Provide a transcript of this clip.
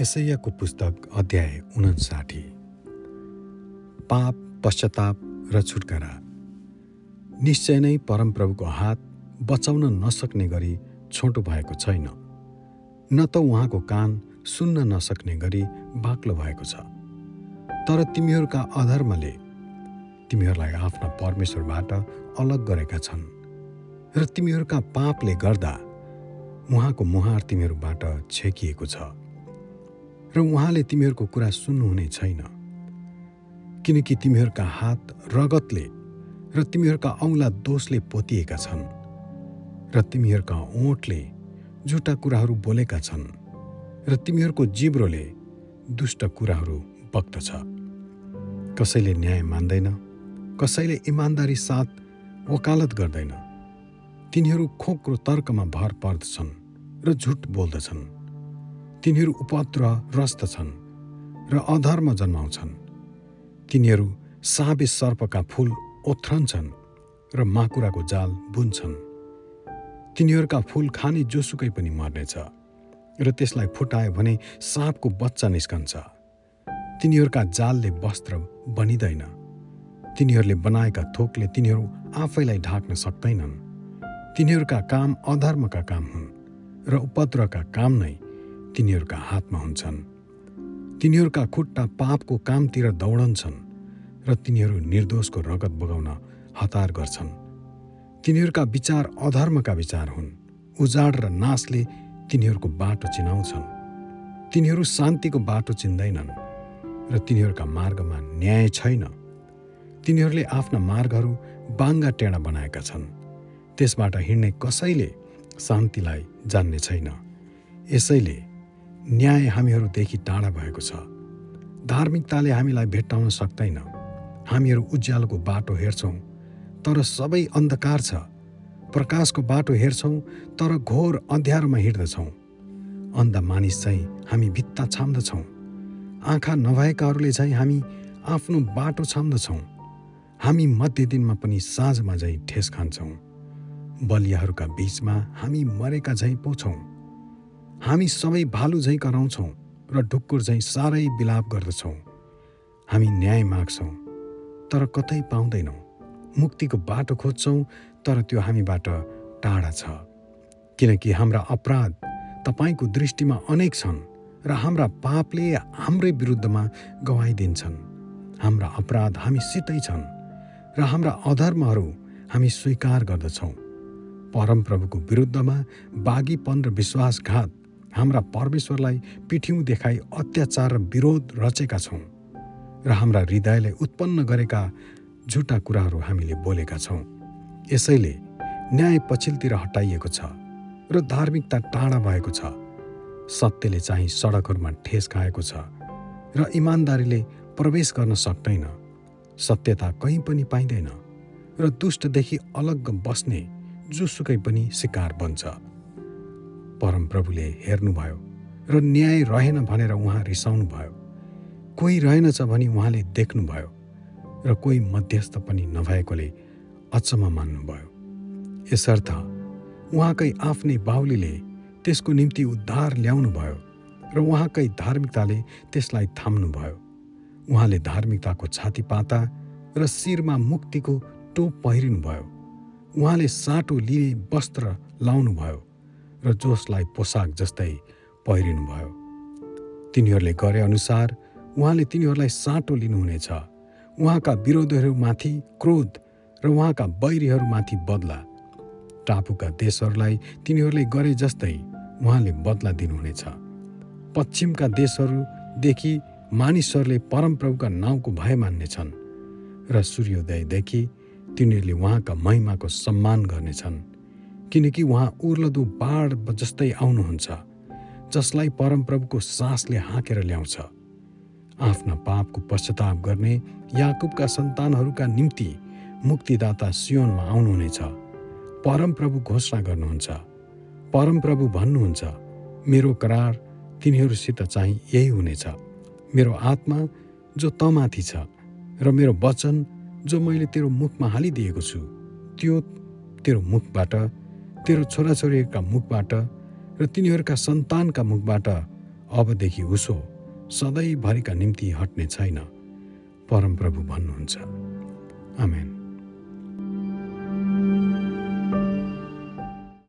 यसैयाको पुस्तक अध्याय उन्साठी पाप पश्चाताप र छुटकारा। निश्चय नै परमप्रभुको हात बचाउन नसक्ने गरी छोटो भएको छैन। न त उहाँको कान सुन्न नसक्ने गरी बाक्लो भएको छ। तर तिमीहरूका अधर्मले तिमीहरूलाई आफ्ना परमेश्वरबाट अलग गरेका छन् र तिमीहरूका पापले गर्दा उहाँको मुहार तिमीहरूबाट छेकिएको छ। र उहाँले तिमीहरूको कुरा सुन्नुहुने छैन। किनकि तिमीहरूका हात रगतले र तिमीहरूका औँला दोषले पोतिएका छन् र तिमीहरूका ओठले झुटा कुराहरू बोलेका छन् र तिमीहरूको जिब्रोले दुष्ट कुराहरू बग्दछ। कसैले न्याय मान्दैन कसैले इमान्दारी साथ वकालत गर्दैन। तिनीहरू खोक्रो तर्कमा भर पर्दछन् र झुट बोल्दछन्। तिनीहरू उपद्रवग्रस्त छन् र अधर्म जन्माउँछन्। तिनीहरू साबे सर्पका फुल ओथ्रन्छन् र माकुराको जाल बुन्छन्। तिनीहरूका फुल खाने जोसुकै पनि मर्नेछ र त्यसलाई फुटायो भने साँपको बच्चा निस्कन्छ। तिनीहरूका जालले वस्त्र बनिँदैन। तिनीहरूले बनाएका थोकले तिनीहरू आफैलाई ढाक्न सक्दैनन्। तिनीहरूका काम अधर्मका काम हुन् र उपद्रवका काम नै तिनीहरूका हातमा हुन्छन्। तिनीहरूका खुट्टा पापको कामतिर दौडन्छन् र तिनीहरू निर्दोषको रगत बगाउन हतार गर्छन्। तिनीहरूका विचार अधर्मका विचार हुन्। उजाड र नाशले तिनीहरूको बाटो चिनाउँछन्। तिनीहरू शान्तिको बाटो चिन्दैनन् र तिनीहरूका मार्गमा न्याय छैन। तिनीहरूले आफ्ना मार्गहरू बाङ्गा टेढा बनाएका छन्। त्यसबाट हिँड्ने कसैले शान्तिलाई जान्ने छैन। यसैले न्याय हामीहरूदेखि टाढा भएको छ। धार्मिकताले हामीलाई भेट्टाउन सक्दैन। हामीहरू उज्यालोको बाटो हेर्छौँ तर सबै अन्धकार छ। प्रकाशको बाटो हेर्छौँ तर घोर अँध्यारोमा हिँड्दछौँ। अन्ध मानिस चाहिँ हामी भित्ता छाम्दछौँ। आँखा नभएकाहरूले चाहिँ हामी आफ्नो बाटो छाम्दछौँ। हामी मध्य दिनमा पनि साँझमा झैँ ठेस खान्छौँ। बलियाहरूका बिचमा हामी मरेका झैँ पाउँछौँ हामी सबै भालु झैँ कराउँछौँ र ढुक्कुर झैँ साह्रै बिलाप गर्दछौँ। हामी न्याय माग्छौँ तर कतै पाउँदैनौँ। मुक्तिको बाटो खोज्छौँ तर त्यो हामीबाट टाढा छ। किनकि हाम्रा अपराध तपाईँको दृष्टिमा अनेक छन् र हाम्रा पापले हाम्रै विरुद्धमा गवाइदिन्छन्। हाम्रा अपराध हामीसितै छन् र हाम्रा अधर्महरू हामी स्वीकार गर्दछौँ। परमप्रभुको विरुद्धमा बाघीपन र विश्वासघात हाम्रा परमेश्वरलाई पिठ्यौँ देखाई अत्याचार र विरोध रचेका छौँ र हाम्रा हृदयले उत्पन्न गरेका झुटा कुराहरू हामीले बोलेका छौँ। यसैले न्याय पछिल्तिर हटाइएको छ र धार्मिकता टाढा भएको छ। सत्यले चाहिँ सडकहरूमा ठेस खाएको छ र इमान्दारीले प्रवेश गर्न सक्दैन। सत्यता कहीँ पनि पाइँदैन र दुष्टदेखि अलग बस्ने जोसुकै पनि शिकार बन्छ। परमप्रभुले हेर्नुभयो र न्याय रहेन भनेर उहाँ रिसाउनु भयो कोही रहेनछ भनी उहाँले देख्नुभयो र कोही मध्यस्थ पनि नभएकोले अचम्म मान्नुभयो। यसर्थ उहाँकै आफ्नै बाहुलीले त्यसको निम्ति उद्धार ल्याउनु भयो र उहाँकै धार्मिकताले त्यसलाई थाम्नुभयो। उहाँले धार्मिकताको छातीपाता र शिरमा मुक्तिको टोप पहिरिनुभयो। उहाँले साटो लिने वस्त्र लाउनुभयो। र जोसलाई पोसाक जस्तै पहिरिनुभयो। तिनीहरूले गरे अनुसार उहाँले तिनीहरूलाई साटो लिनुहुनेछ। उहाँका विरोधीहरूमाथि क्रोध र उहाँका बैरीहरूमाथि बदला। टापुका देशहरूलाई तिनीहरूले गरे जस्तै उहाँले बदला दिनुहुनेछ। पश्चिमका देशहरूदेखि मानिसहरूले परमप्रभुका नाउँको भय मान्नेछन् र सूर्योदयदेखि तिनीहरूले उहाँका महिमाको सम्मान गर्नेछन्। किनकि उहाँ उर्लदो बाढ जस्तै आउनुहुन्छ जसलाई परमप्रभुको सासले हाँकेर ल्याउँछ। आफ्ना पापको पश्चाताप गर्ने याकुबका सन्तानहरूका निम्ति मुक्तिदाता सियोनमा आउनुहुनेछ। परमप्रभु घोषणा गर्नुहुन्छ। परमप्रभु भन्नुहुन्छ मेरो करार तिनीहरूसित चाहिँ यही हुनेछ। मेरो आत्मा जो तमाथि छ र मेरो वचन जो मैले तेरो मुखमा हालिदिएको छु त्यो तेरो मुखबाट तेरो छोराछोरीका मुखबाट र तिनीहरूका सन्तानका मुखबाट अबदेखि उसो सधैँभरिका निम्ति हट्ने छैन। परमप्रभु भन्नुहुन्छ। आमेन।